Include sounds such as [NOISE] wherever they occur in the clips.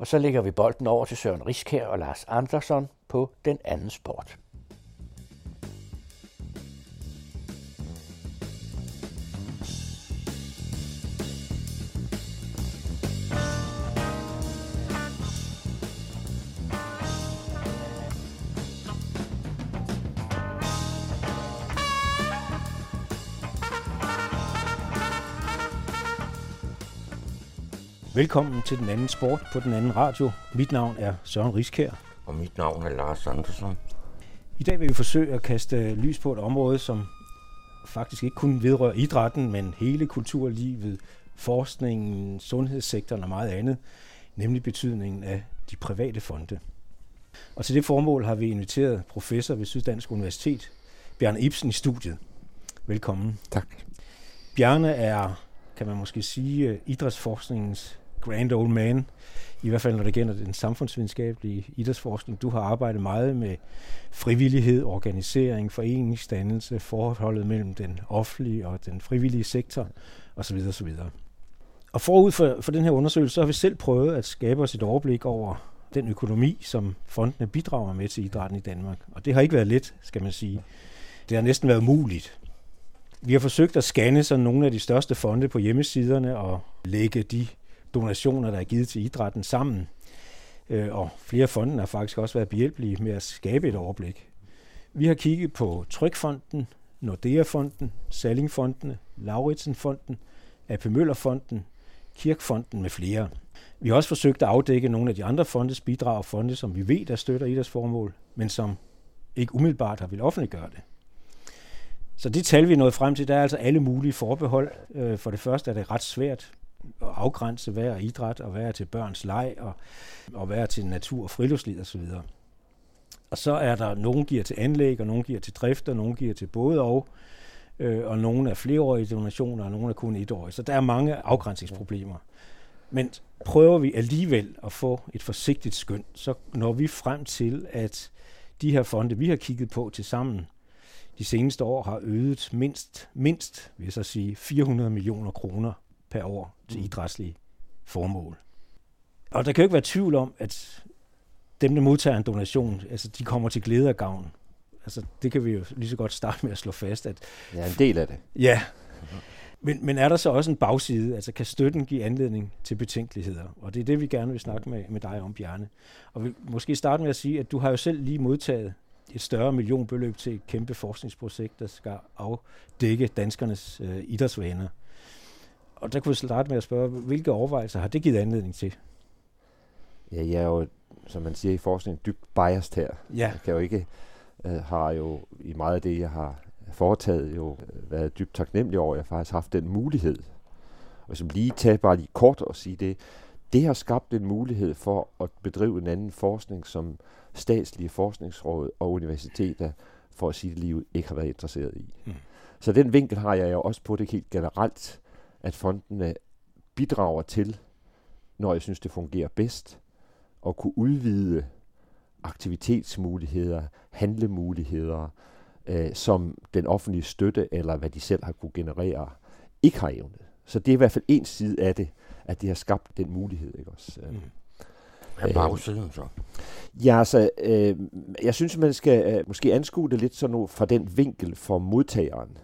Og så lægger vi bolden over til Søren Riskær og Lars Andersson på den anden sport. Velkommen til den anden sport på den anden radio. Mit navn er Søren Riskær. Og mit navn er Lars Andersen. I dag vil vi forsøge at kaste lys på et område, som faktisk ikke kun vedrører idrætten, men hele kulturlivet, forskningen, sundhedssektoren og meget andet, nemlig betydningen af de private fonde. Og til det formål har vi inviteret professor ved Syddansk Universitet, Bjarne Ibsen, i studiet. Velkommen. Tak. Bjarne er, kan man måske sige, idrætsforskningens grand old man, i hvert fald når det gælder den samfundsvidenskabelige idrætsforskning. Du har arbejdet meget med frivillighed, organisering, foreningsdannelse, forholdet mellem den offentlige og den frivillige sektor osv. osv. Og forud for, for den her undersøgelse, så har vi selv prøvet at skabe os et overblik over den økonomi, som fondene bidrager med til idrætten i Danmark. Og det har ikke været let, skal man sige. Det har næsten været umuligt. Vi har forsøgt at scanne sådan nogle af de største fonde på hjemmesiderne og lægge de donationer, der er givet til idrætten sammen. Øh, og flere fonde har faktisk også været behjælpelige med at skabe et overblik. Vi har kigget på Trykfonden, Nordea-fonden, Sallingfondene, Lauritsenfonden, AP Møller-fonden, Kirkfonden med flere. Vi har også forsøgt at afdække nogle af de andre fondes bidrag og fonde, som vi ved, der støtter idrætsformål, men som ikke umiddelbart har vil offentliggøre det. Så det tal, vi er nået frem til, der er altså alle mulige forbehold. Øh, for det første er det ret svært afgrænse, hvad er idræt, og hvad er til børns leg, og, og hvad er til natur og friluftsliv osv. Og så er der, nogen giver til anlæg, og nogen giver til drift, og nogen giver til både og, øh, og nogle er flereårige donationer, og nogle er kun etårige. Så der er mange afgrænsningsproblemer. Men prøver vi alligevel at få et forsigtigt skøn, så når vi frem til, at de her fonde, vi har kigget på til sammen, de seneste år har øget mindst, mindst vil jeg så sige, 400 millioner kroner per år til mm. idrætslige formål. Og der kan jo ikke være tvivl om, at dem, der modtager en donation, altså de kommer til glæde og gavn. Altså det kan vi jo lige så godt starte med at slå fast. At ja, en del af det. Ja. Men, men er der så også en bagside? Altså kan støtten give anledning til betænkeligheder? Og det er det, vi gerne vil snakke med, med dig om, Bjarne. Og vi måske starte med at sige, at du har jo selv lige modtaget et større millionbeløb til et kæmpe forskningsprojekt, der skal afdække danskernes øh, idrætsvaner. Og der kunne vi starte med at spørge, hvilke overvejelser har det givet anledning til? Ja, jeg er jo, som man siger i forskning, dybt biased her. Ja. Jeg kan jo ikke, øh, har jo i meget af det, jeg har foretaget, jo øh, været dybt taknemmelig over, at jeg faktisk har haft den mulighed. Og som lige tage bare lige kort og sige det, det har skabt en mulighed for at bedrive en anden forskning, som statslige forskningsråd og universiteter, for at sige det lige ud, ikke har været interesseret i. Mm. Så den vinkel har jeg jo også på det helt generelt, at fondene bidrager til, når jeg synes, det fungerer bedst, at kunne udvide aktivitetsmuligheder, handlemuligheder, øh, som den offentlige støtte, eller hvad de selv har kunne generere, ikke har evnet. Så det er i hvert fald en side af det, at det har skabt den mulighed. Ikke også? Mm. Hvad er bagsiden så? Ja, altså, øh, jeg synes, man skal øh, måske anskue det lidt sådan fra den vinkel for modtageren,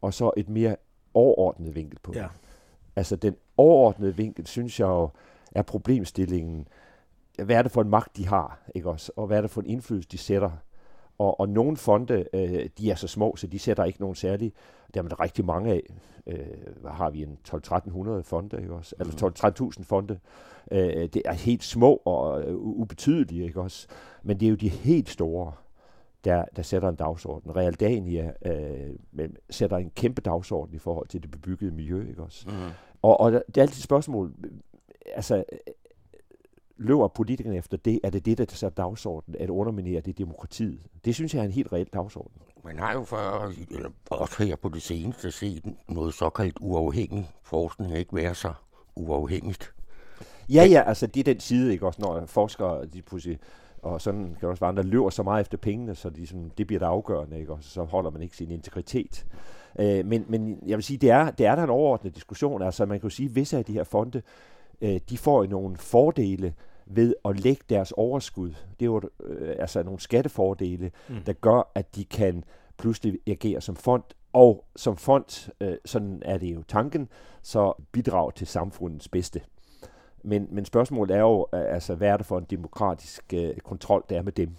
og så et mere overordnet vinkel på ja. Altså den overordnede vinkel, synes jeg jo, er problemstillingen. Hvad er det for en magt, de har, ikke også? Og hvad er det for en indflydelse, de sætter? Og, og nogle fonde, øh, de er så små, så de sætter ikke nogen særlig. Der er der rigtig mange af. Øh, hvad har vi? En 12-1300 fonde, ikke også? Eller 12-13.000 mhm. fonde. Øh, det er helt små og uh, ubetydelige, ikke også? Men det er jo de helt store, der, der sætter en dagsorden. Realdania øh, sætter en kæmpe dagsorden i forhold til det bebyggede miljø, ikke også? Mm. Og, og det er altid et spørgsmål, altså, løber politikerne efter det? Er det det, der sætter dagsordenen? At underminere det demokratiet? Det synes jeg er en helt reel dagsorden. Man har jo for, eller også her på det seneste set noget såkaldt uafhængig forskning ikke være så uafhængigt. Ja, ja, altså det er den side, ikke også, når forskere, de pludselig og sådan kan også være andre, løber så meget efter pengene, så de, sådan, det bliver det afgørende, ikke? og så holder man ikke sin integritet. Øh, men, men jeg vil sige, det er, det er der en overordnet diskussion. Altså man kan jo sige, at visse af de her fonde, øh, de får nogle fordele ved at lægge deres overskud. Det er jo øh, altså nogle skattefordele, mm. der gør, at de kan pludselig agere som fond, og som fond, øh, sådan er det jo tanken, så bidrag til samfundets bedste. Men, men spørgsmålet er jo, øh, altså, hvad er det for en demokratisk øh, kontrol, der er med dem?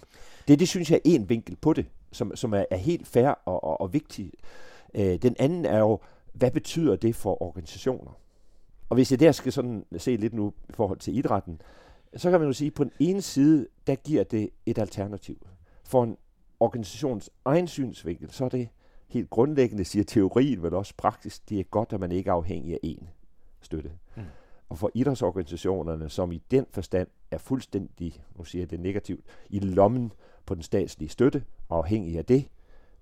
Det, det synes jeg er en vinkel på det, som, som er, er helt fair og, og, og vigtig. Øh, den anden er jo, hvad betyder det for organisationer? Og hvis jeg der skal sådan se lidt nu i forhold til idrætten, så kan man jo sige, at på den ene side, der giver det et alternativ. For en organisations egen synsvinkel, så er det helt grundlæggende, siger teorien, men også praktisk, det er godt, at man ikke er afhængig af én støtte. Mm. Og for idrætsorganisationerne, som i den forstand er fuldstændig, nu siger jeg det negativt, i lommen på den statslige støtte, og afhængig af det,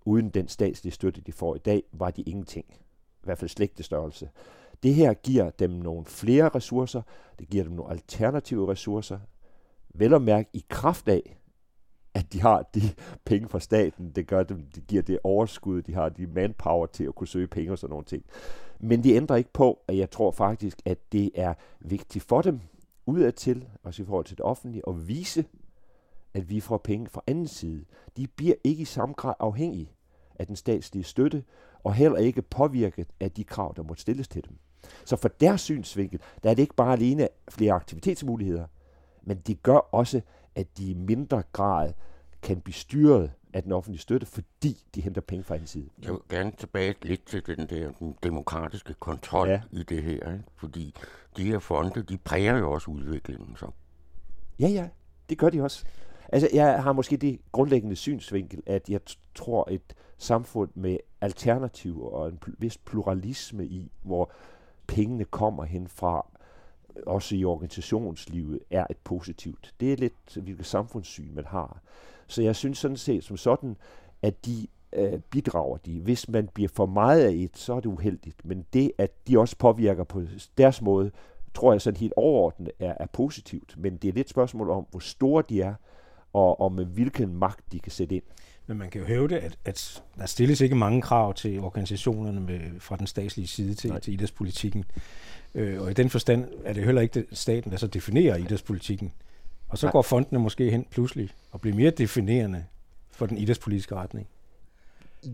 uden den statslige støtte, de får i dag, var de ingenting. I hvert fald slægtestørrelse. Det her giver dem nogle flere ressourcer, det giver dem nogle alternative ressourcer, vel at mærke i kraft af, at de har de [LAUGHS] penge fra staten, det gør dem, de giver det overskud, de har de manpower til at kunne søge penge og sådan nogle ting. Men det ændrer ikke på, at jeg tror faktisk, at det er vigtigt for dem, udadtil, også i forhold til det offentlige, at vise, at vi får penge fra anden side. De bliver ikke i samme grad afhængige af den statslige støtte, og heller ikke påvirket af de krav, der måtte stilles til dem. Så for deres synsvinkel, der er det ikke bare alene flere aktivitetsmuligheder, men det gør også, at de i mindre grad kan blive styret af den offentlige støtte, fordi de henter penge fra en side. Jeg vil gerne tilbage lidt til den der den demokratiske kontrol ja. i det her, ikke? fordi de her fonde, de præger jo også udviklingen. Så. Ja, ja, det gør de også. Altså, jeg har måske det grundlæggende synsvinkel, at jeg tror, et samfund med alternativer og en vis pluralisme i, hvor pengene kommer hen fra, også i organisationslivet, er et positivt. Det er lidt, hvilket samfundssyn man har. Så jeg synes sådan set som sådan, at de øh, bidrager de. Hvis man bliver for meget af et, så er det uheldigt. Men det, at de også påvirker på deres måde, tror jeg sådan helt overordnet er, er positivt. Men det er lidt spørgsmål om, hvor store de er, og, og med hvilken magt de kan sætte ind. Men man kan jo hævde, at, at der stilles ikke mange krav til organisationerne med, fra den statslige side til, til idrætspolitikken. Øh, og i den forstand er det heller ikke staten, der så definerer idrætspolitikken. Og så Nej. går fondene måske hen pludselig og bliver mere definerende for den idrætspolitiske retning.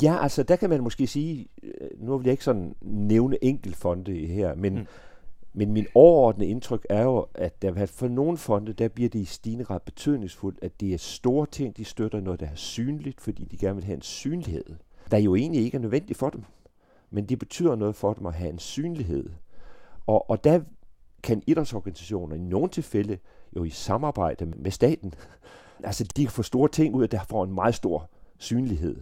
Ja, altså der kan man måske sige, øh, nu vil jeg ikke sådan nævne enkeltfonde her, men mm. Men min overordnede indtryk er jo, at der for nogle fonde, der bliver det i stigende grad betydningsfuldt, at det er store ting, de støtter noget, der er synligt, fordi de gerne vil have en synlighed, der jo egentlig ikke er nødvendig for dem. Men det betyder noget for dem at have en synlighed. Og, og der kan idrætsorganisationer i nogle tilfælde jo i samarbejde med staten, [LAUGHS] altså de kan få store ting ud af, der får en meget stor synlighed.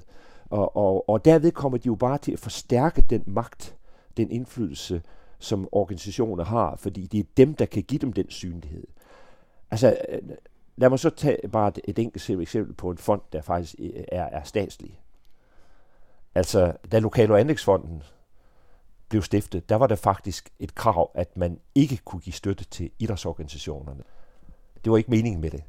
Og, og, og derved kommer de jo bare til at forstærke den magt, den indflydelse, som organisationer har, fordi det er dem, der kan give dem den synlighed. Altså, øh, lad mig så tage bare et, et enkelt eksempel på en fond, der faktisk øh, er, er statslig. Altså, da Lokal- og Anlægsfonden blev stiftet, der var der faktisk et krav, at man ikke kunne give støtte til idrætsorganisationerne. Det var ikke meningen med det.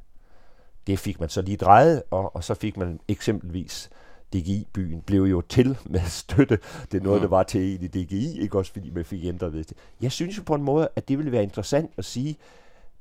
Det fik man så lige drejet, og, og så fik man eksempelvis DGI-byen blev jo til [LAUGHS] med støtte. Det er noget, der var til en i DGI, ikke også fordi man fik ændret det. Jeg synes jo på en måde, at det ville være interessant at sige,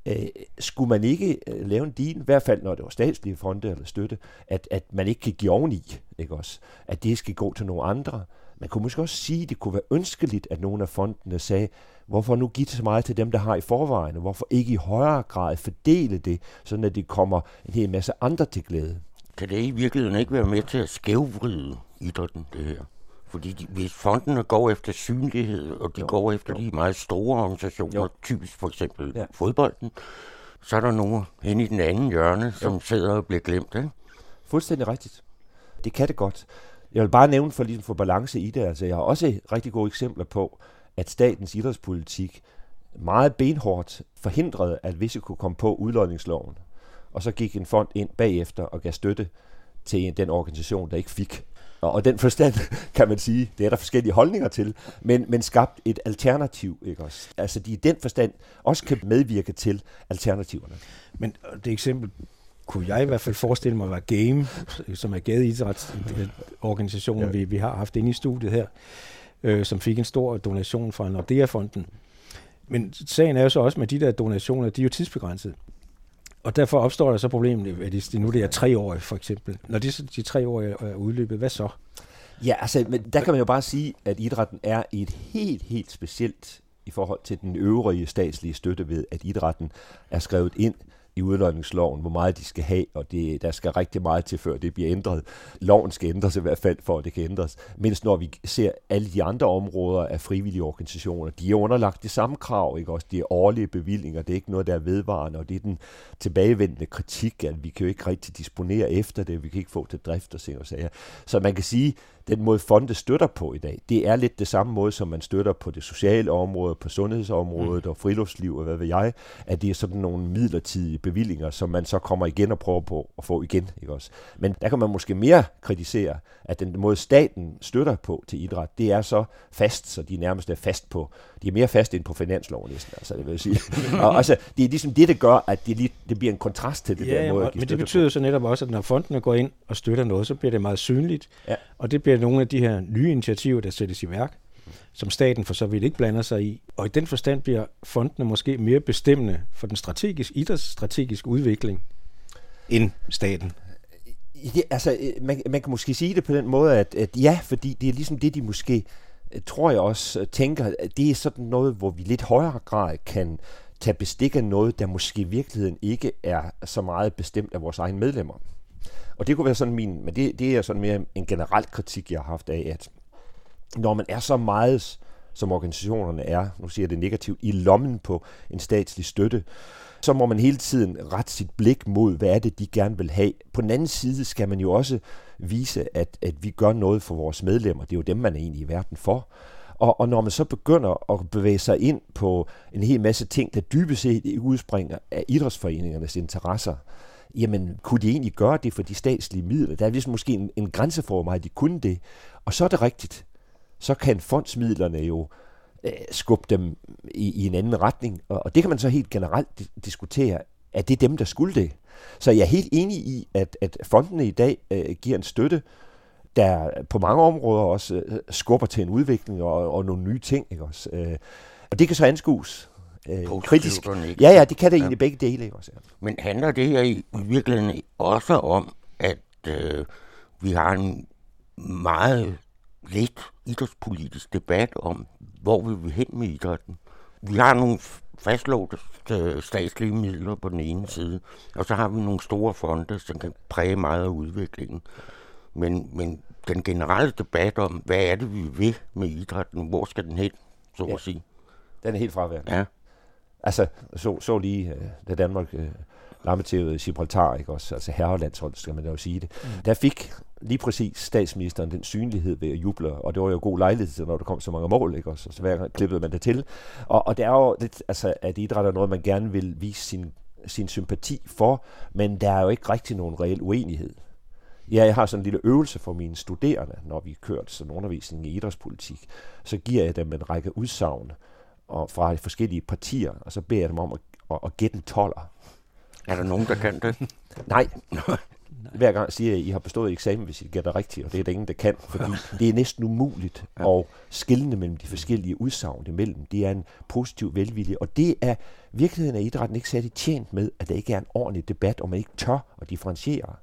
øh, skulle man ikke øh, lave en deal, i hvert fald når det var statslige fonde eller støtte, at, at man ikke kan give oveni, ikke også? At det skal gå til nogle andre. Man kunne måske også sige, at det kunne være ønskeligt, at nogle af fondene sagde, hvorfor nu give så meget til dem, der har i forvejen, og hvorfor ikke i højere grad fordele det, sådan at det kommer en hel masse andre til glæde. Kan det i virkeligheden ikke være med til at skævvride idrætten, det her? Fordi de, hvis fondene går efter synlighed, og de jo, går efter jo. de meget store organisationer, jo. typisk for eksempel ja. fodbolden, så er der nogen hen i den anden hjørne, som jo. sidder og bliver glemt. Ikke? Fuldstændig rigtigt. Det kan det godt. Jeg vil bare nævne for, ligesom for balance i det. Altså, jeg har også rigtig gode eksempler på, at statens idrætspolitik meget benhårdt forhindrede, at visse kunne komme på udlodningsloven og så gik en fond ind bagefter og gav støtte til den organisation, der ikke fik. Og, og den forstand, [LAUGHS] kan man sige, det er der forskellige holdninger til, men, men skabt et alternativ, ikke også? Altså de i den forstand også kan medvirke til alternativerne. Men det eksempel kunne jeg i hvert fald forestille mig var Game, som er gadeidrætsorganisationen, ja. vi, vi har haft inde i studiet her, øh, som fik en stor donation fra Nordea-fonden. Men sagen er jo så også med de der donationer, de er jo tidsbegrænsede. Og derfor opstår der så problemet, hvis de, nu det er tre år for eksempel. Når de, de tre år er udløbet, hvad så? Ja, altså, men der kan man jo bare sige, at idrætten er i et helt, helt specielt i forhold til den øvrige statslige støtte ved, at idrætten er skrevet ind i udløjningsloven, hvor meget de skal have, og det, der skal rigtig meget til, før det bliver ændret. Loven skal ændres i hvert fald, for at det kan ændres. Mens når vi ser alle de andre områder af frivillige organisationer, de er underlagt de samme krav, ikke også? De er årlige bevillinger, det er ikke noget, der er vedvarende, og det er den tilbagevendende kritik, at vi kan jo ikke rigtig disponere efter det, vi kan ikke få til drift og se og sager. Så man kan sige, den måde fonde støtter på i dag, det er lidt det samme måde, som man støtter på det sociale område, på sundhedsområdet mm. og friluftsliv og hvad ved jeg, at det er sådan nogle midlertidige bevillinger, som man så kommer igen og prøver på at få igen. Ikke også? Men der kan man måske mere kritisere, at den måde staten støtter på til idræt, det er så fast, så de nærmest er fast på, de er mere fast end på finansloven næsten, altså det vil sige. [LAUGHS] og altså, det er ligesom det, der gør, at det, lige, det bliver en kontrast til det ja, der måde, at Men det betyder på. så netop også, at når fondene går ind og støtter noget, så bliver det meget synligt, ja. og det bliver nogle af de her nye initiativer, der sættes i værk, som staten for så vidt ikke blander sig i. Og i den forstand bliver fondene måske mere bestemmende for den strategiske, idrætsstrategiske udvikling end staten. Ja, altså, øh, man, man kan måske sige det på den måde, at, at ja, fordi det er ligesom det, de måske, øh, tror jeg også, øh, tænker, at det er sådan noget, hvor vi lidt højere grad kan tage bestik af noget, der måske i virkeligheden ikke er så meget bestemt af vores egne medlemmer. Og det kunne være sådan min, men det, det er sådan mere en generel kritik, jeg har haft af, at når man er så meget, som organisationerne er, nu siger jeg det negativt, i lommen på en statslig støtte, så må man hele tiden rette sit blik mod, hvad er det, de gerne vil have. På den anden side skal man jo også vise, at, at vi gør noget for vores medlemmer. Det er jo dem, man er egentlig i verden for. Og, og når man så begynder at bevæge sig ind på en hel masse ting, der dybest set udspringer af idrætsforeningernes interesser, jamen kunne de egentlig gøre det for de statslige midler? Der er ligesom måske en, en grænse for, hvor meget de kunne det. Og så er det rigtigt. Så kan fondsmidlerne jo øh, skubbe dem i, i en anden retning. Og, og det kan man så helt generelt diskutere. Er det dem, der skulle det? Så jeg er helt enig i, at, at fondene i dag øh, giver en støtte, der på mange områder også øh, skubber til en udvikling og, og nogle nye ting. Ikke også? Øh, og det kan så anskues øh, kritisk. Ja, ja, det kan det ja. egentlig begge dele. Ikke også? Ja. Men handler det her i virkeligheden også om, at øh, vi har en meget lidt idrætspolitisk debat om, hvor vi vil hen med idrætten? Vi har nogle fastlåte øh, statslige midler på den ene side, og så har vi nogle store fonde, som kan præge meget af udviklingen. Men, men den generelle debat om, hvad er det, vi vil med idrætten, hvor skal den hen, så ja. at sige? Den er helt fraværende. Ja. Altså, så, så lige, øh, da Danmark øh, lammetævede Gibraltar, ikke også? altså herrelandshold, skal man jo sige det. Mm. Der fik lige præcis statsministeren den synlighed ved at juble, og det var jo god lejlighed til, når der kom så mange mål, ikke også? Så hver gang klippede man det til. Og, og det er jo lidt, altså, at idræt er noget, man gerne vil vise sin, sin sympati for, men der er jo ikke rigtig nogen reel uenighed. Ja, jeg har sådan en lille øvelse for mine studerende, når vi kørt sådan undervisning i idrætspolitik. Så giver jeg dem en række udsagn og fra de forskellige partier, og så beder jeg dem om at, at, at gætte en toller. Er der nogen, der kan det? Nej. [LAUGHS] Hver gang siger at I har bestået eksamen, hvis I gætter rigtigt, og det er der ingen, der kan, fordi [LAUGHS] det er næsten umuligt ja. at skille mellem de forskellige udsagn imellem. Det er en positiv velvilje, og det er virkeligheden af idrætten ikke særlig tjent med, at der ikke er en ordentlig debat, og man ikke tør at differentiere.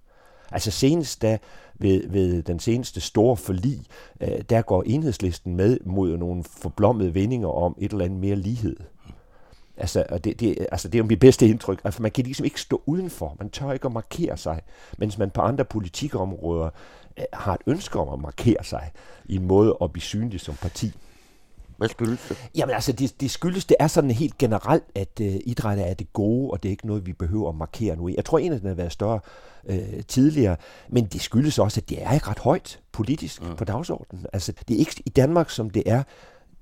Altså senest da ved, ved den seneste store forlig, øh, der går enhedslisten med mod nogle forblommede vendinger om et eller andet mere lighed. Altså, og det, det, altså, det er jo mit bedste indtryk. Altså, man kan ligesom ikke stå udenfor. Man tør ikke at markere sig, mens man på andre politikområder øh, har et ønske om at markere sig i en måde at blive synlig som parti. Hvad skyldes det? Jamen altså, det, det skyldes, det er sådan helt generelt, at uh, idræt er det gode, og det er ikke noget, vi behøver at markere nu. Jeg tror egentlig, den har været større uh, tidligere, men det skyldes også, at det er ikke ret højt politisk mm. på dagsordenen. Altså, det er ikke i Danmark, som det er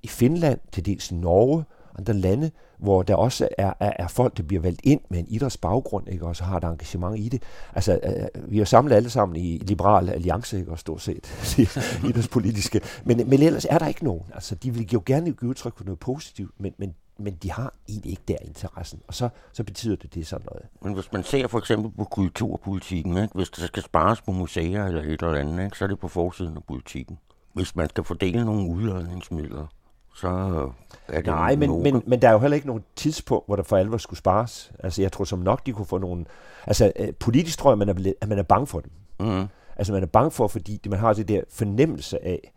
i Finland, til dels Norge, andre lande, hvor der også er, er, er folk, der bliver valgt ind med en idrætsbaggrund, ikke, og så har et engagement i det. Altså, øh, vi er samlet alle sammen i Liberal Alliance, ikke, og stort set [LAUGHS] [LAUGHS] idrætspolitiske, men, men ellers er der ikke nogen. Altså, de vil jo gerne give udtryk for noget positivt, men, men men de har egentlig ikke der interessen, og så, så betyder det, det sådan noget. Men hvis man ser for eksempel på kulturpolitikken, ikke? hvis der skal spares på museer eller et eller andet, ikke? så er det på forsiden af politikken. Hvis man skal fordele nogle udlodningsmidler, så er det Nej, men, men, men der er jo heller ikke nogen tidspunkt, hvor der for alvor skulle spares. Altså, jeg tror som nok, de kunne få nogle... Altså, øh, politisk tror jeg, man er, at man er bange for dem. Mm. Altså, man er bange for, fordi man har det der fornemmelse af,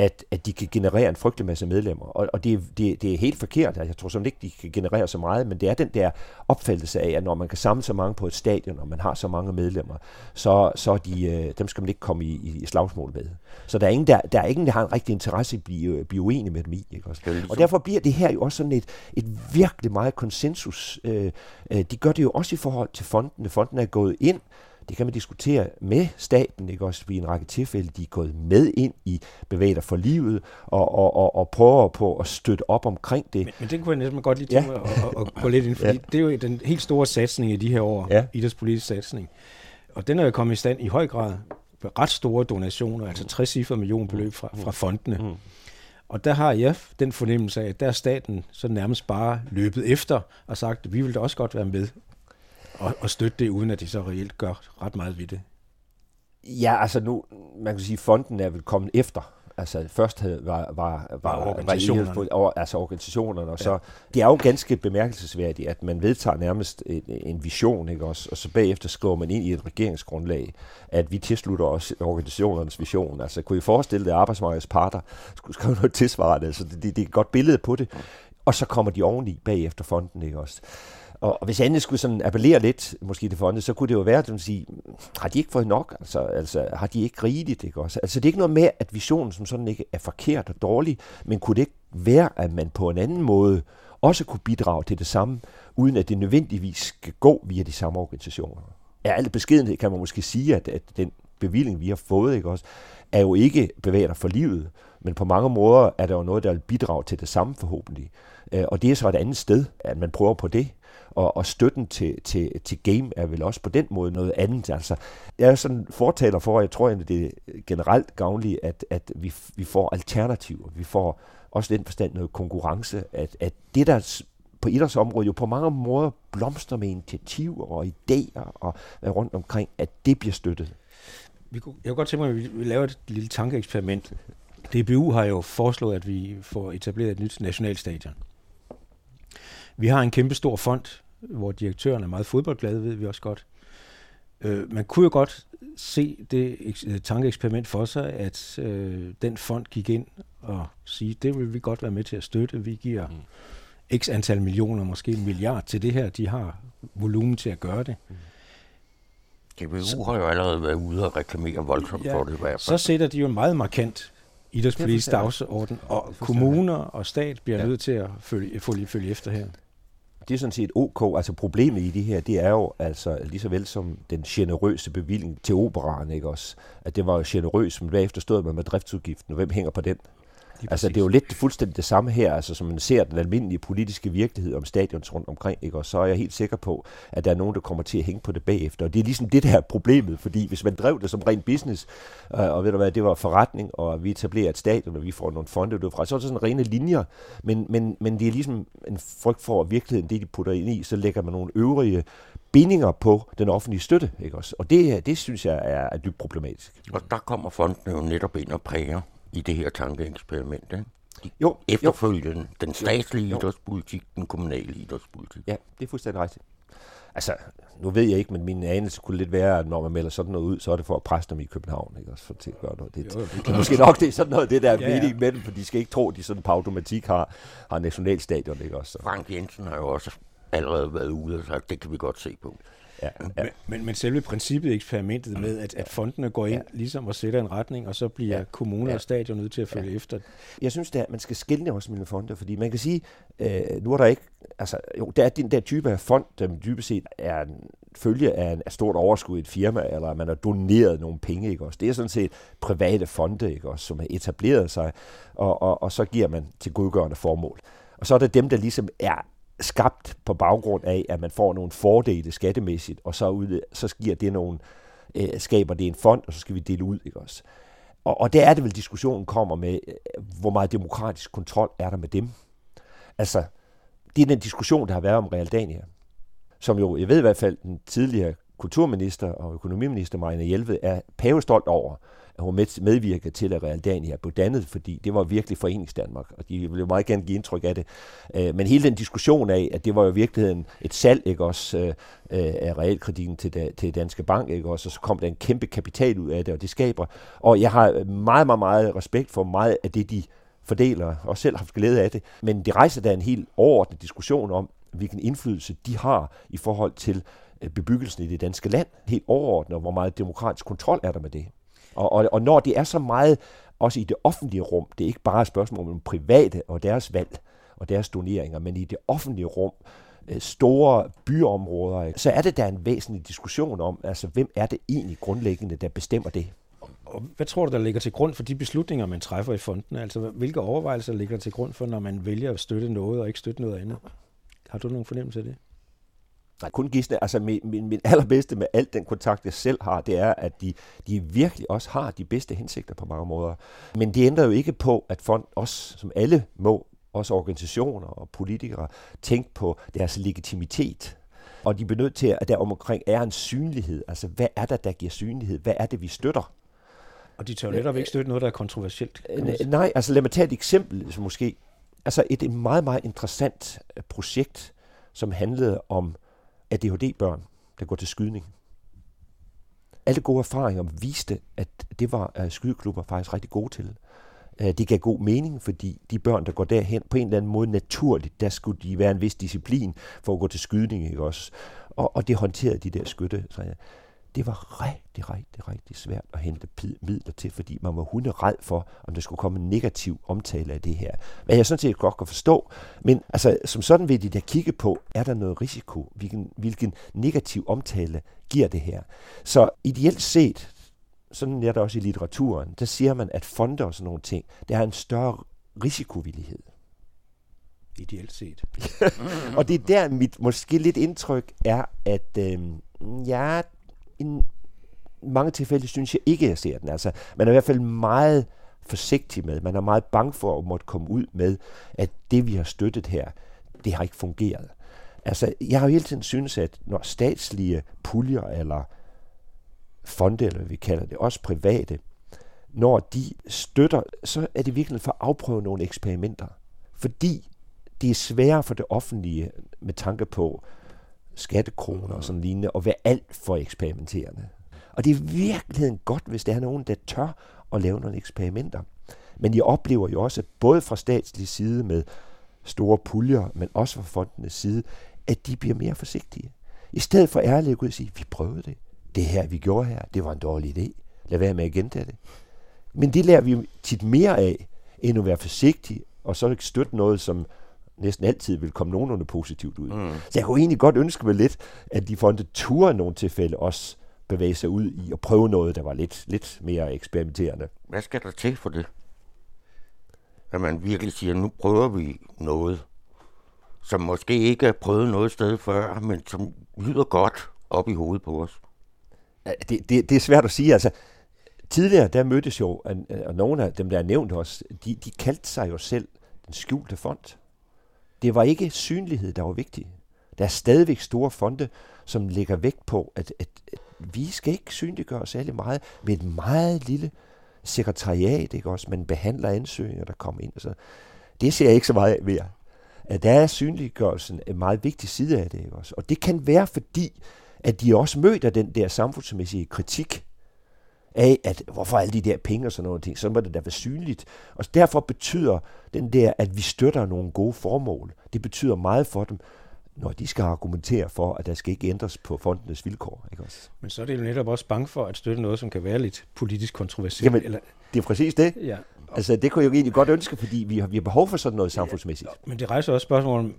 at, at de kan generere en frygtelig masse medlemmer. Og, og det, det, det er helt forkert. Jeg tror simpelthen ikke, de kan generere så meget, men det er den der opfattelse af, at når man kan samle så mange på et stadion, og man har så mange medlemmer, så, så de, øh, dem skal man ikke komme i, i slagsmål med. Så der er ingen, der, der, er ingen, der har en rigtig interesse i at blive, øh, blive uenig med dem i. Ikke også? Og derfor bliver det her jo også sådan et, et virkelig meget konsensus. Øh, de gør det jo også i forhold til fondene. Fonden er gået ind det kan man diskutere med staten, ikke også i en række tilfælde, de er gået med ind i bevæger for livet, og, og, og, og prøver på at støtte op omkring det. Men, men det kunne jeg næsten godt lige tænke ja. mig at, at, gå lidt ind, fordi ja. det er jo den helt store satsning i de her år, ja. idrætspolitisk satsning. Og den er jo kommet i stand i høj grad med ret store donationer, altså 60 cifre millionbeløb fra, fra fondene. Mm. Og der har jeg den fornemmelse af, at der er staten så nærmest bare løbet efter og sagt, at vi vil da også godt være med og, og støtte det, uden at de så reelt gør ret meget ved det. Ja, altså nu, man kan sige, at fonden er vel kommet efter. Altså først havde, var, var, var, organisationerne. Var over, altså organisationerne, og ja. så, det er jo ganske bemærkelsesværdigt, at man vedtager nærmest en, en vision, ikke også, og så bagefter skriver man ind i et regeringsgrundlag, at vi tilslutter os organisationernes vision. Altså kunne I forestille det, at arbejdsmarkedets parter skulle skrive noget tilsvarende, altså det, det, det er et godt billede på det, og så kommer de oveni bagefter fonden, ikke også. Og, og hvis andet skulle sådan appellere lidt, måske til fonde, så kunne det jo være, at sige, har de ikke fået nok? Altså, altså har de ikke rigeligt? Ikke også? Altså det er ikke noget med, at visionen som sådan ikke er forkert og dårlig, men kunne det ikke være, at man på en anden måde også kunne bidrage til det samme, uden at det nødvendigvis skal gå via de samme organisationer? Ja, alt beskedenhed kan man måske sige, at, at den bevilling, vi har fået, ikke også, er jo ikke bevæger for livet, men på mange måder er der jo noget, der vil bidrage til det samme forhåbentlig. Øh, og det er så et andet sted, at man prøver på det, og, og støtten til, til, til game er vel også på den måde noget andet. Altså, jeg er sådan fortaler for, og jeg tror at det er generelt gavnligt, at, at vi, vi får alternativer. Vi får også den forstand noget konkurrence, at, at det der på idrætsområdet jo på mange måder blomster med initiativer og idéer og rundt omkring, at det bliver støttet. Jeg kunne godt tænke mig, at vi laver et lille tankeeksperiment. DBU har jo foreslået, at vi får etableret et nyt nationalstadion. Vi har en kæmpe stor fond, hvor direktøren er meget fodboldglade, ved vi også godt. Øh, man kunne jo godt se det øh, tankeeksperiment for sig, at øh, den fond gik ind og sige, det vil vi godt være med til at støtte. Vi giver mm. x antal millioner, måske en milliard til det her. De har volumen til at gøre det. Mm. DBU har jo allerede været ude og reklamere voldsomt ja, for det. Hvad så sætter de jo en meget markant idrætspolitisk dagsorden, og kommuner og stat bliver ja. nødt til at følge, følge, følge efter her det er sådan set ok. Altså problemet i det her, det er jo altså lige så vel som den generøse bevilling til operaren, ikke også? At det var jo generøs, men bagefter stod man med driftsudgiften, og hvem hænger på den? Altså, det er jo lidt fuldstændig det samme her, altså, som man ser den almindelige politiske virkelighed om stadions rundt omkring, ikke? og så er jeg helt sikker på, at der er nogen, der kommer til at hænge på det bagefter. Og det er ligesom det der problemet, fordi hvis man drev det som ren business, øh, og ved du hvad, det var forretning, og vi etablerer et stadion, og vi får nogle fonde derfra, så er det sådan rene linjer, men, men, men det er ligesom en frygt for, at virkeligheden, det de putter ind i, så lægger man nogle øvrige bindinger på den offentlige støtte, ikke også? Og det, det synes jeg er, er dybt problematisk. Og der kommer fonden jo netop ind og præger i det her tankeeksperiment. Ikke? Jo, efterfølgende jo. den statslige jo. idrætspolitik, den kommunale idrætspolitik. Ja, det er fuldstændig rigtigt. Altså, nu ved jeg ikke, men min anelse kunne lidt være, at når man melder sådan noget ud, så er det for at presse dem i København, ikke? Også for til at gøre noget. Det, jo, det, er måske nok det er sådan noget, det der er ja, mening med dem, for de skal ikke tro, at de sådan på automatik har, har nationalstadion, ikke også? Frank Jensen har jo også allerede været ude og sagt, det kan vi godt se på. Ja, ja. Men, men, men selve princippet, eksperimentet med, at, at fondene går ind ja. ligesom og sætter en retning, og så bliver ja. kommuner ja. og stadion nødt til at følge ja. efter. Jeg synes, at man skal skille også mellem fonde, fordi man kan sige, øh, nu er der ikke, altså jo, der er den der type af fond, der dybest set er en følge af en af stort overskud i et firma, eller man har doneret nogle penge, ikke også? Det er sådan set private fonde, ikke også, som har etableret sig, og, og, og så giver man til godgørende formål. Og så er det dem, der ligesom er skabt på baggrund af, at man får nogle fordele skattemæssigt, og så, ud, så giver det nogle, øh, skaber det en fond, og så skal vi dele ud, ikke også? Og, og der er det vel, diskussionen kommer med, øh, hvor meget demokratisk kontrol er der med dem. Altså, det er den diskussion, der har været om Realdania, som jo, jeg ved i hvert fald, den tidligere kulturminister og økonomiminister Marianne Hjelved er pavestolt over, hun medvirkede til, at Realdania blev dannet, fordi det var virkelig Forenings Danmark, og de ville meget gerne give indtryk af det. Øh, men hele den diskussion af, at det var jo i virkeligheden et salg, ikke også, øh, øh af realkreditten til, til Danske Bank, ikke også, og så kom der en kæmpe kapital ud af det, og det skaber. Og jeg har meget, meget, meget respekt for meget af det, de fordeler, og selv har haft glæde af det. Men det rejser da en helt overordnet diskussion om, hvilken indflydelse de har i forhold til øh, bebyggelsen i det danske land, helt overordnet, og hvor meget demokratisk kontrol er der med det. Og, og, og når det er så meget, også i det offentlige rum, det er ikke bare et spørgsmål om private og deres valg og deres doneringer, men i det offentlige rum, øh, store byområder, så er det der en væsentlig diskussion om, altså hvem er det egentlig grundlæggende, der bestemmer det? Og hvad tror du, der ligger til grund for de beslutninger, man træffer i fonden? Altså, hvilke overvejelser ligger til grund for, når man vælger at støtte noget og ikke støtte noget andet? Har du nogen fornemmelse af det? Nej, kun gisne. Altså min, min, min allerbedste med alt den kontakt, jeg selv har, det er, at de, de virkelig også har de bedste hensigter på mange måder. Men det ændrer jo ikke på, at fond også, som alle må, også organisationer og politikere, tænke på deres legitimitet. Og de er nødt til, at der omkring er en synlighed. Altså, hvad er der, der giver synlighed? Hvad er det, vi støtter? Og de tør netop ikke støtte noget, der er kontroversielt. Nej, altså lad mig tage et eksempel, som måske... Altså et, et meget, meget interessant øh, projekt, som handlede om ADHD-børn, der går til skydning. Alle gode erfaringer viste, at det var øh, skydeklubber faktisk rigtig gode til. Øh, det gav god mening, fordi de børn, der går derhen, på en eller anden måde naturligt, der skulle de være en vis disciplin for at gå til skydning, ikke også? Og, og det håndterede de der skytte. Så, ja det var rigtig, rigtig, rigtig svært at hente midler til, fordi man var hunderedd for, om der skulle komme en negativ omtale af det her. Hvad jeg sådan set godt kan forstå, men altså, som sådan vil de da kigge på, er der noget risiko? Hvilken, hvilken negativ omtale giver det her? Så ideelt set, sådan er det også i litteraturen, der siger man, at fonder og sådan nogle ting, der har en større risikovillighed. Ideelt set. [LAUGHS] og det er der, mit måske lidt indtryk er, at øh, ja, i mange tilfælde synes jeg ikke, at jeg ser den. Altså, man er i hvert fald meget forsigtig med, man er meget bange for at måtte komme ud med, at det, vi har støttet her, det har ikke fungeret. Altså, jeg har jo hele tiden synes, at når statslige puljer eller fonde, eller hvad vi kalder det, også private, når de støtter, så er det virkelig for at afprøve nogle eksperimenter. Fordi det er sværere for det offentlige med tanke på, skattekroner og sådan lignende, og være alt for eksperimenterende. Og det er virkelig godt, hvis der er nogen, der tør at lave nogle eksperimenter. Men jeg oplever jo også, både fra statslig side med store puljer, men også fra fondenes side, at de bliver mere forsigtige. I stedet for ærligt at gå og sige, vi prøvede det. Det her, vi gjorde her, det var en dårlig idé. Lad være med at gentage det. Men det lærer vi tit mere af, end at være forsigtig, og så ikke støtte noget, som næsten altid vil komme nogenlunde positivt ud. Mm. Så jeg kunne egentlig godt ønske mig lidt, at de fonde ture nogle tilfælde også bevæge sig ud i at prøve noget, der var lidt, lidt mere eksperimenterende. Hvad skal der til for det? At man virkelig siger, nu prøver vi noget, som måske ikke er prøvet noget sted før, men som lyder godt op i hovedet på os. Det, det, det er svært at sige. Altså, tidligere, der mødtes jo, og nogle af dem, der er nævnt også, de, de kaldte sig jo selv den skjulte fond. Det var ikke synlighed, der var vigtig. Der er stadigvæk store fonde, som lægger vægt på, at, at, at vi skal ikke synliggøre særlig meget med et meget lille sekretariat, ikke også? Man behandler ansøgninger, der kommer ind. Så det ser jeg ikke så meget af mere. At der er synliggørelsen en meget vigtig side af det, ikke også? Og det kan være fordi, at de også møder den der samfundsmæssige kritik, af, at hvorfor alle de der penge og sådan noget ting, så må det da være synligt. Og derfor betyder den der, at vi støtter nogle gode formål, det betyder meget for dem, når de skal argumentere for, at der skal ikke ændres på fondenes vilkår. Ikke også? Men så er det jo netop også bange for at støtte noget, som kan være lidt politisk kontroversielt. Jamen, eller... det er præcis det. Ja. Altså, det kunne jeg jo egentlig godt ønske, fordi vi har, vi har behov for sådan noget samfundsmæssigt. Ja, men det rejser også spørgsmål om,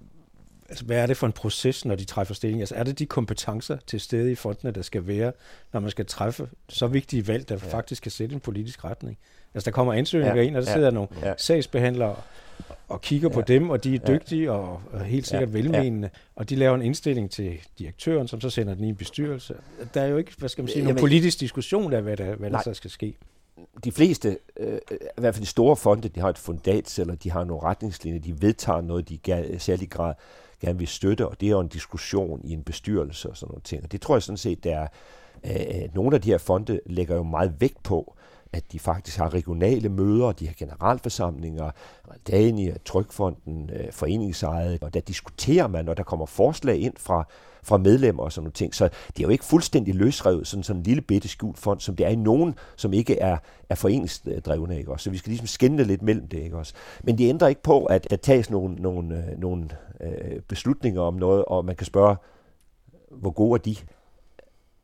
altså, hvad er det for en proces, når de træffer stilling? Altså, er det de kompetencer til stede i fondene, der skal være, når man skal træffe så vigtige valg, der ja. faktisk kan sætte en politisk retning? Altså, der kommer ansøgninger ja. ind, og der ja. sidder nogle ja. sagsbehandlere og kigger ja. på dem, og de er dygtige ja. og helt sikkert ja. velmenende, ja. og de laver en indstilling til direktøren, som så sender den i en bestyrelse. Der er jo ikke, hvad skal man sige, nogen politisk diskussion af, hvad der, hvad der så skal ske de fleste, øh, i hvert fald de store fonde, de har et fundat, eller de har nogle retningslinjer, de vedtager noget, de i særlig grad gerne vil støtte, og det er jo en diskussion i en bestyrelse og sådan nogle ting. Og det tror jeg sådan set, der er, øh, nogle af de her fonde lægger jo meget vægt på, at de faktisk har regionale møder, de har generalforsamlinger, Dania, Trykfonden, øh, foreningsejet, og der diskuterer man, og der kommer forslag ind fra, fra medlemmer og sådan nogle ting. Så det er jo ikke fuldstændig løsrevet, sådan, sådan en lille bitte skjult fond, som det er i nogen, som ikke er, er foreningsdrevne. Ikke også? Så vi skal ligesom skænde lidt mellem det. Ikke også? Men det ændrer ikke på, at der tages nogle, nogle, øh, nogle øh, beslutninger om noget, og man kan spørge, hvor gode er de?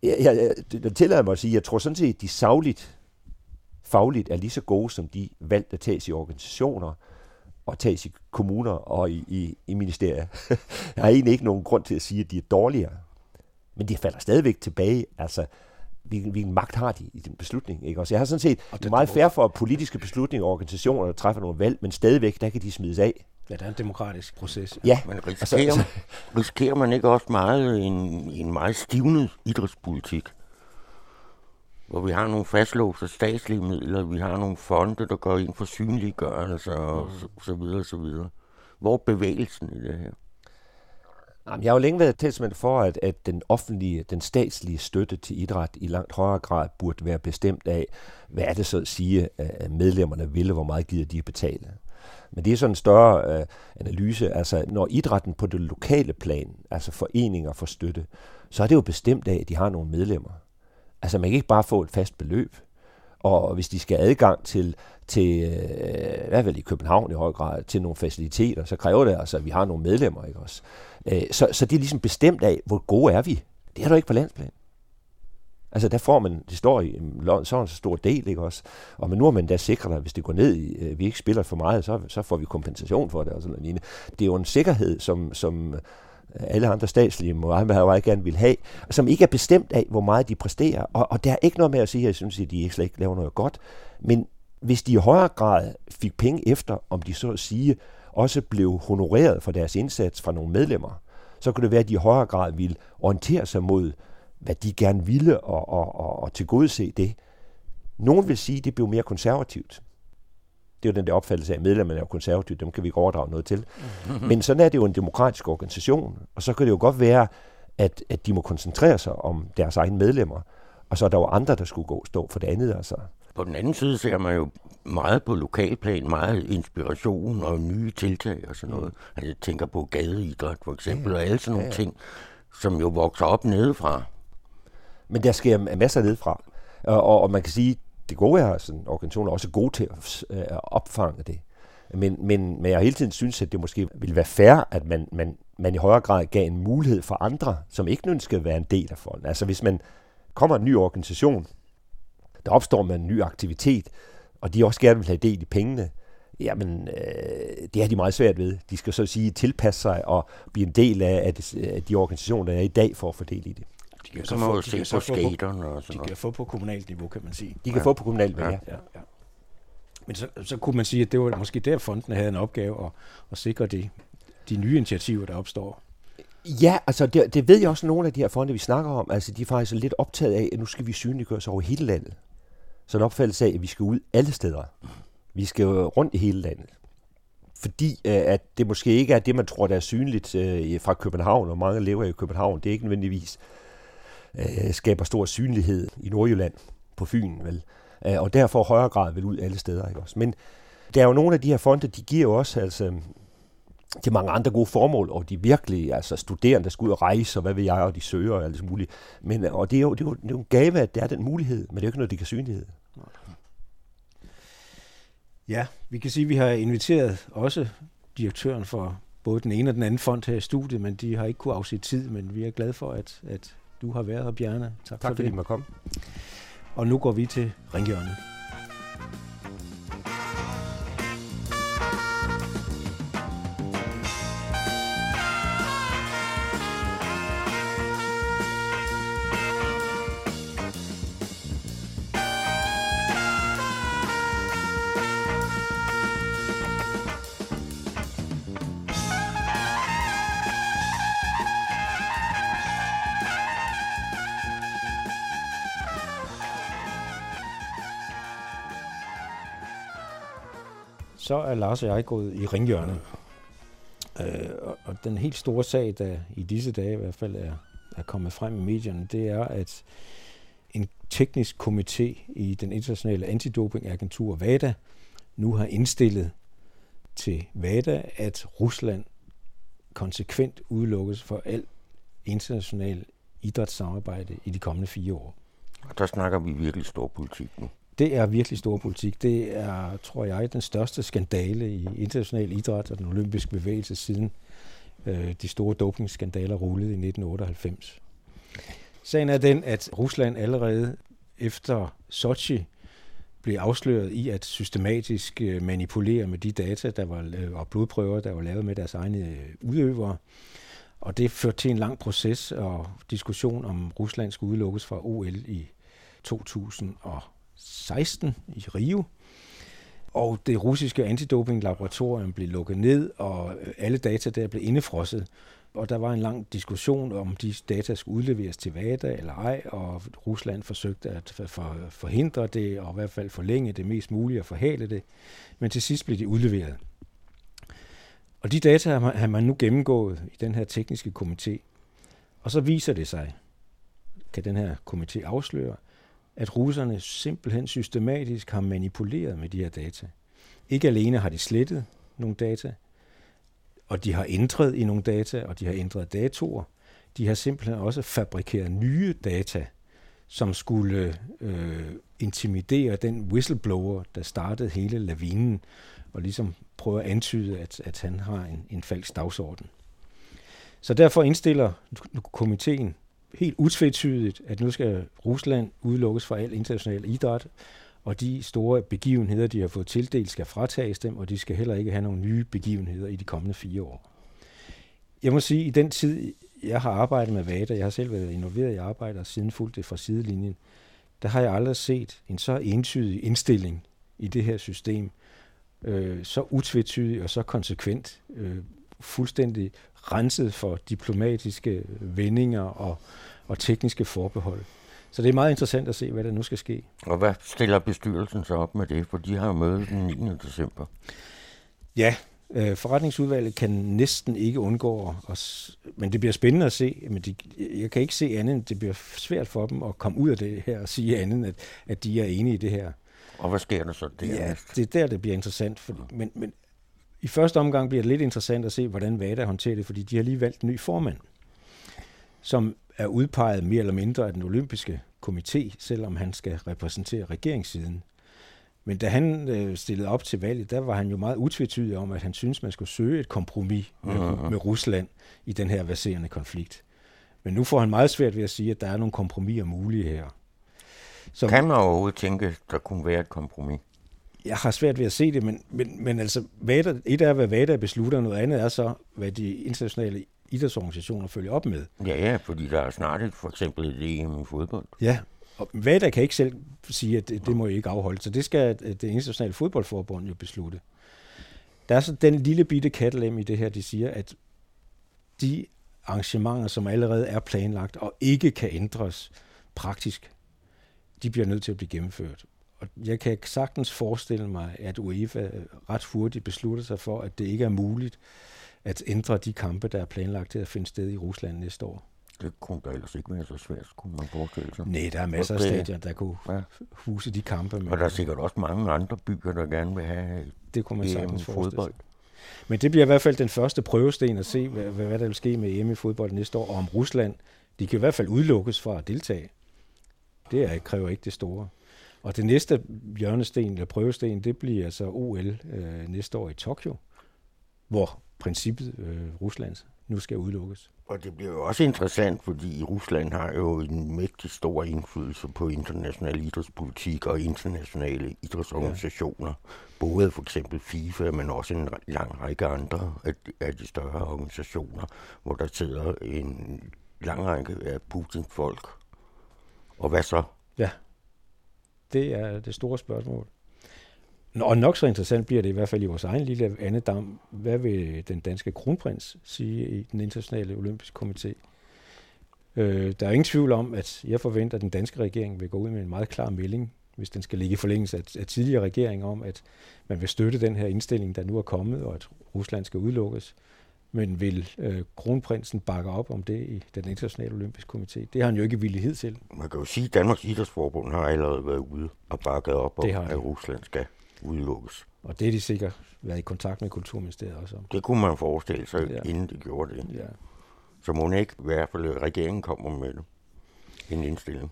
Jeg, jeg, jeg tillader mig at sige, jeg tror sådan set, at de savligt fagligt er lige så gode som de valgt at tages i organisationer og tages i kommuner og i, i, i ministerier. [LAUGHS] jeg har egentlig ikke nogen grund til at sige, at de er dårligere. Men de falder stadigvæk tilbage. Altså, hvilken, hvilken magt har de i den beslutning? Ikke? Også jeg har sådan set og det meget fair for politiske beslutninger og organisationer, der træffer nogle valg, men stadigvæk, der kan de smides af. Ja, det er en demokratisk proces. Ja. Men risikerer, altså, altså, risikerer man ikke også meget en, en meget stivnet idrætspolitik? hvor vi har nogle fastlåste statslige midler, vi har nogle fonde, der går ind for synliggørelse og mm. så, så videre, så videre. Hvor er bevægelsen i det her? Jamen, jeg har jo længe været tilsmand for, at, at den offentlige, den statslige støtte til idræt i langt højere grad burde være bestemt af, hvad er det så at sige, at medlemmerne vil, og hvor meget gider de betale. Men det er sådan en større øh, analyse. Altså, når idrætten på det lokale plan, altså foreninger for støtte, så er det jo bestemt af, at de har nogle medlemmer. Altså man kan ikke bare få et fast beløb. Og hvis de skal have adgang til, til øh, i hvert fald i København i høj grad, til nogle faciliteter, så kræver det altså, at vi har nogle medlemmer. Ikke også? Øh, så, så det er ligesom bestemt af, hvor gode er vi. Det er du ikke på landsplan. Altså der får man, det står i mm, så en stor del, ikke også? Og men nu er man da sikret, at hvis det går ned, i, øh, vi ikke spiller for meget, så, så får vi kompensation for det og sådan noget. Det er jo en sikkerhed, som, som øh, alle andre statslige må meget gerne vil have, som ikke er bestemt af, hvor meget de præsterer. Og, og der er ikke noget med at sige, at jeg synes, at de ikke slet ikke laver noget godt. Men hvis de i højere grad fik penge efter, om de så at sige også blev honoreret for deres indsats fra nogle medlemmer, så kunne det være, at de i højere grad ville orientere sig mod, hvad de gerne ville, og, og, og, og tilgodese det. Nogen vil sige, at det blev mere konservativt. Det er jo den der opfattelse af, at medlemmerne er konservative, dem kan vi ikke overdrage noget til. Mm-hmm. Men sådan er det jo en demokratisk organisation, og så kan det jo godt være, at, at de må koncentrere sig om deres egne medlemmer, og så er der jo andre, der skulle gå stå for det andet. Altså. På den anden side ser man jo meget på lokalplan, meget inspiration og nye tiltag og sådan noget. Mm. Altså, jeg tænker på gadeidræt for eksempel, ja, og alle sådan nogle ja, ja. ting, som jo vokser op nedefra. Men der sker masser nedefra. Og, og, og man kan sige, det gode er, at sådan, organisationer er også gode til øh, at opfange det. Men, men, men jeg har hele tiden synes, at det måske ville være fair, at man, man, man i højere grad gav en mulighed for andre, som ikke ønskede at være en del af fonden. Altså hvis man kommer en ny organisation, der opstår med en ny aktivitet, og de også gerne vil have del i pengene, jamen øh, det er de meget svært ved. De skal så at sige tilpasse sig og blive en del af, af de organisationer, der er i dag for at få del i det. De kan så, få, se på skaterne og sådan De kan få på kommunalt niveau, kan man sige. De kan ja. få på kommunalt niveau, ja. ja. ja. Men så, så kunne man sige, at det var måske der, fonden havde en opgave at, at sikre de, de nye initiativer, der opstår. Ja, altså det, det ved jeg også, nogle af de her fonde, vi snakker om, altså de er faktisk lidt optaget af, at nu skal vi synliggøre os over hele landet. Så en opfattelse af, at vi skal ud alle steder. Vi skal jo rundt i hele landet. Fordi øh, at det måske ikke er det, man tror, der er synligt øh, fra København, og mange lever i København. Det er ikke nødvendigvis øh, skaber stor synlighed i Nordjylland på Fyn, vel? Øh, og derfor højere grad vil ud alle steder, ikke også? Men der er jo nogle af de her fonde, de giver jo også altså, til mange andre gode formål, og de virkelig, altså studerende, der skal ud og rejse, og hvad ved jeg, og de søger og alt muligt. Men, og det er, jo, det, er jo, det er jo en gave, at det er den mulighed, men det er jo ikke noget, de kan synlighed. Ja, vi kan sige, at vi har inviteret også direktøren for både den ene og den anden fond her i studiet, men de har ikke kunne afsætte tid, men vi er glade for, at, at du har været her, Bjarne. Tak, tak for fordi du måtte komme. Og nu går vi til ringhjørnet. Så er Lars og jeg gået i ringhjørnet. Øh, og, og den helt store sag, der i disse dage i hvert fald er, er kommet frem i medierne, det er, at en teknisk komité i den internationale antidopingagentur VADA nu har indstillet til VADA, at Rusland konsekvent udelukkes for alt international idrætssamarbejde i de kommende fire år. Og der snakker vi virkelig stor politik nu. Det er virkelig stor politik. Det er, tror jeg, den største skandale i international idræt og den olympiske bevægelse siden øh, de store dopingskandaler rullede i 1998. Sagen er den, at Rusland allerede efter Sochi blev afsløret i at systematisk øh, manipulere med de data der var, øh, og blodprøver, der var lavet med deres egne øh, udøvere. Og det førte til en lang proces og diskussion om Rusland skulle udelukkes fra OL i 2000 og 16 i Rio. Og det russiske antidopinglaboratorium blev lukket ned, og øh, alle data der blev indefrosset. Og der var en lang diskussion om de data skulle udleveres til VADA eller ej, og Rusland forsøgte at forhindre det, og i hvert fald forlænge det mest muligt og forhale det. Men til sidst blev de udleveret. Og de data har man nu gennemgået i den her tekniske komité. Og så viser det sig, kan den her komité afsløre, at russerne simpelthen systematisk har manipuleret med de her data. Ikke alene har de slettet nogle data, og de har ændret i nogle data, og de har ændret datoer. De har simpelthen også fabrikeret nye data, som skulle øh, intimidere den whistleblower, der startede hele lavinen, og ligesom prøve at antyde, at, at han har en, en falsk dagsorden. Så derfor indstiller komiteen helt utvetydigt, at nu skal Rusland udelukkes fra al international idræt, og de store begivenheder, de har fået tildelt, skal fratages dem, og de skal heller ikke have nogle nye begivenheder i de kommende fire år. Jeg må sige, at i den tid, jeg har arbejdet med VADA, jeg har selv været involveret i arbejdet og siden fulgt det fra sidelinjen, der har jeg aldrig set en så entydig indstilling i det her system, øh, så utvetydig og så konsekvent, øh, fuldstændig renset for diplomatiske vendinger og, og tekniske forbehold. Så det er meget interessant at se, hvad der nu skal ske. Og hvad stiller bestyrelsen så op med det? For de har møde den 9. december. Ja, øh, forretningsudvalget kan næsten ikke undgå os, men det bliver spændende at se. Men de, jeg kan ikke se andet end, det bliver svært for dem at komme ud af det her og sige andet end, at, at de er enige i det her. Og hvad sker der så der? Ja, det er der, det bliver interessant. For, men, men i første omgang bliver det lidt interessant at se, hvordan VADA håndterer det, fordi de har lige valgt en ny formand, som er udpeget mere eller mindre af den olympiske komité, selvom han skal repræsentere regeringssiden. Men da han øh, stillede op til valget, der var han jo meget utvetydig om, at han synes, man skulle søge et kompromis med, uh-huh. med Rusland i den her baserende konflikt. Men nu får han meget svært ved at sige, at der er nogle kompromiser mulige her. Så, kan man overhovedet tænke, der kunne være et kompromis? Jeg har svært ved at se det, men, men, men altså, VADA, et er, hvad VADA beslutter, noget andet er så, hvad de internationale idrætsorganisationer følger op med. Ja, ja, fordi der er snart et, for eksempel et EM i fodbold. Ja, og VADA kan ikke selv sige, at det, det må I ikke afholde, så det skal det internationale fodboldforbund jo beslutte. Der er så den lille bitte kattelem i det her, de siger, at de arrangementer, som allerede er planlagt og ikke kan ændres praktisk, de bliver nødt til at blive gennemført. Og jeg kan sagtens forestille mig, at UEFA ret hurtigt beslutter sig for, at det ikke er muligt at ændre de kampe, der er planlagt til at finde sted i Rusland næste år. Det kunne da ellers ikke være så svært, kunne man forestille sig. Nej, der er masser af stadion, der kunne ja. huse de kampe. Men og der er sikkert også mange andre byer, der gerne vil have det kunne man sagtens fodbold. Men det bliver i hvert fald den første prøvesten at se, hvad, hvad der vil ske med EM i fodbold næste år, og om Rusland, de kan i hvert fald udelukkes fra at deltage. Det er, kræver ikke det store. Og det næste hjørnesten, eller prøvesten, det bliver altså OL øh, næste år i Tokyo, hvor princippet øh, Ruslands nu skal udelukkes. Og det bliver jo også interessant, fordi Rusland har jo en mægtig stor indflydelse på international idrætspolitik og internationale idrætsorganisationer. Ja. Både for eksempel FIFA, men også en lang række andre af de større organisationer, hvor der sidder en lang række af Putins folk. Og hvad så? Ja, det er det store spørgsmål. Og nok så interessant bliver det i hvert fald i vores egen lille andedam. Hvad vil den danske kronprins sige i den internationale olympiske komité? Øh, der er ingen tvivl om, at jeg forventer, at den danske regering vil gå ud med en meget klar melding, hvis den skal ligge i forlængelse af, af tidligere regeringer om, at man vil støtte den her indstilling, der nu er kommet, og at Rusland skal udelukkes. Men vil øh, kronprinsen bakke op om det i den internationale olympiske komité? Det har han jo ikke villighed til. Man kan jo sige, at Danmarks Idrætsforbund har allerede været ude og bakket op om, at Rusland skal udelukkes. Og det er de sikkert været i kontakt med Kulturministeriet også om. Det kunne man forestille sig, ja. inden de gjorde det. Ja. Så må ikke i hvert fald regeringen kommer med det. En indstilling.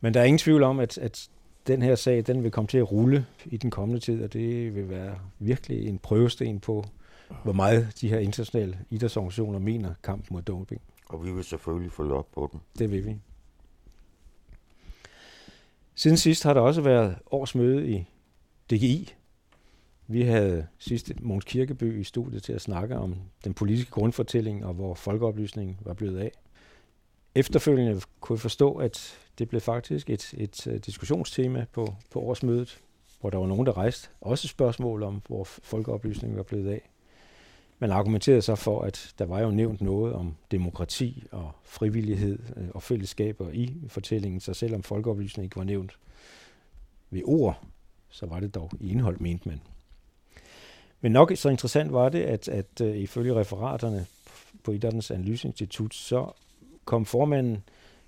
Men der er ingen tvivl om, at, at den her sag, den vil komme til at rulle i den kommende tid, og det vil være virkelig en prøvesten på, hvor meget de her internationale idrætsorganisationer mener kamp mod doping. Og vi vil selvfølgelig følge op på den. Det vil vi. Siden sidst har der også været årsmøde i DGI. Vi havde sidst Måns Kirkeby i studiet til at snakke om den politiske grundfortælling og hvor folkeoplysningen var blevet af. Efterfølgende kunne jeg forstå, at det blev faktisk et, et uh, diskussionstema på, på årsmødet, hvor der var nogen, der rejste også spørgsmål om, hvor folkeoplysningen var blevet af. Man argumenterede så for, at der var jo nævnt noget om demokrati og frivillighed øh, og fællesskaber i fortællingen, så selvom folkeoplysning ikke var nævnt ved ord, så var det dog i indhold, mente man. Men nok så interessant var det, at, at uh, ifølge referaterne på Idrættens Analyseinstitut, så kom formanden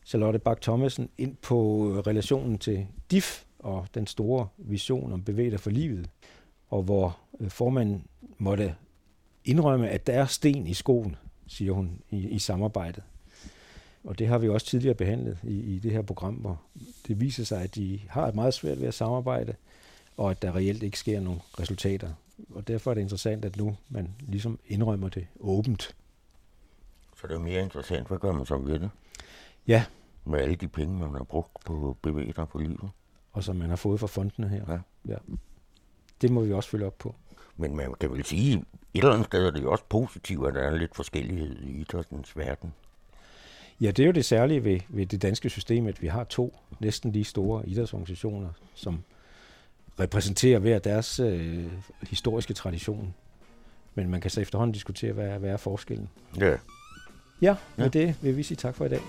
Charlotte Bak Thomasen ind på øh, relationen til DIF og den store vision om bevæger for livet, og hvor formanden måtte indrømme, at der er sten i skoen, siger hun, i, i samarbejdet. Og det har vi også tidligere behandlet i, i det her program, hvor det viser sig, at de har et meget svært ved at samarbejde, og at der reelt ikke sker nogen resultater. Og derfor er det interessant, at nu man ligesom indrømmer det åbent. Så det er mere interessant, hvad gør man så ved det? Ja. Med alle de penge, man har brugt på bevægelser på livet. Og som man har fået fra fondene her. Ja. ja. Det må vi også følge op på. Men man kan vel sige, et eller andet sted er det jo også positivt, at der er lidt forskellighed i idrættens verden. Ja, det er jo det særlige ved, ved det danske system, at vi har to næsten lige store idrætsorganisationer, som repræsenterer hver deres øh, historiske tradition. Men man kan så efterhånden diskutere, hvad, hvad er forskellen. Ja. Ja, med ja. det vil vi sige tak for i dag.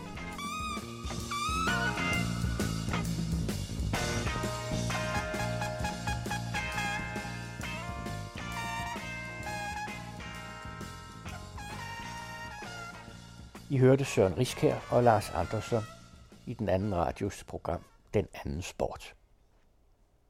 I hørte Søren Riskær og Lars Andersson i den anden radios program Den anden sport.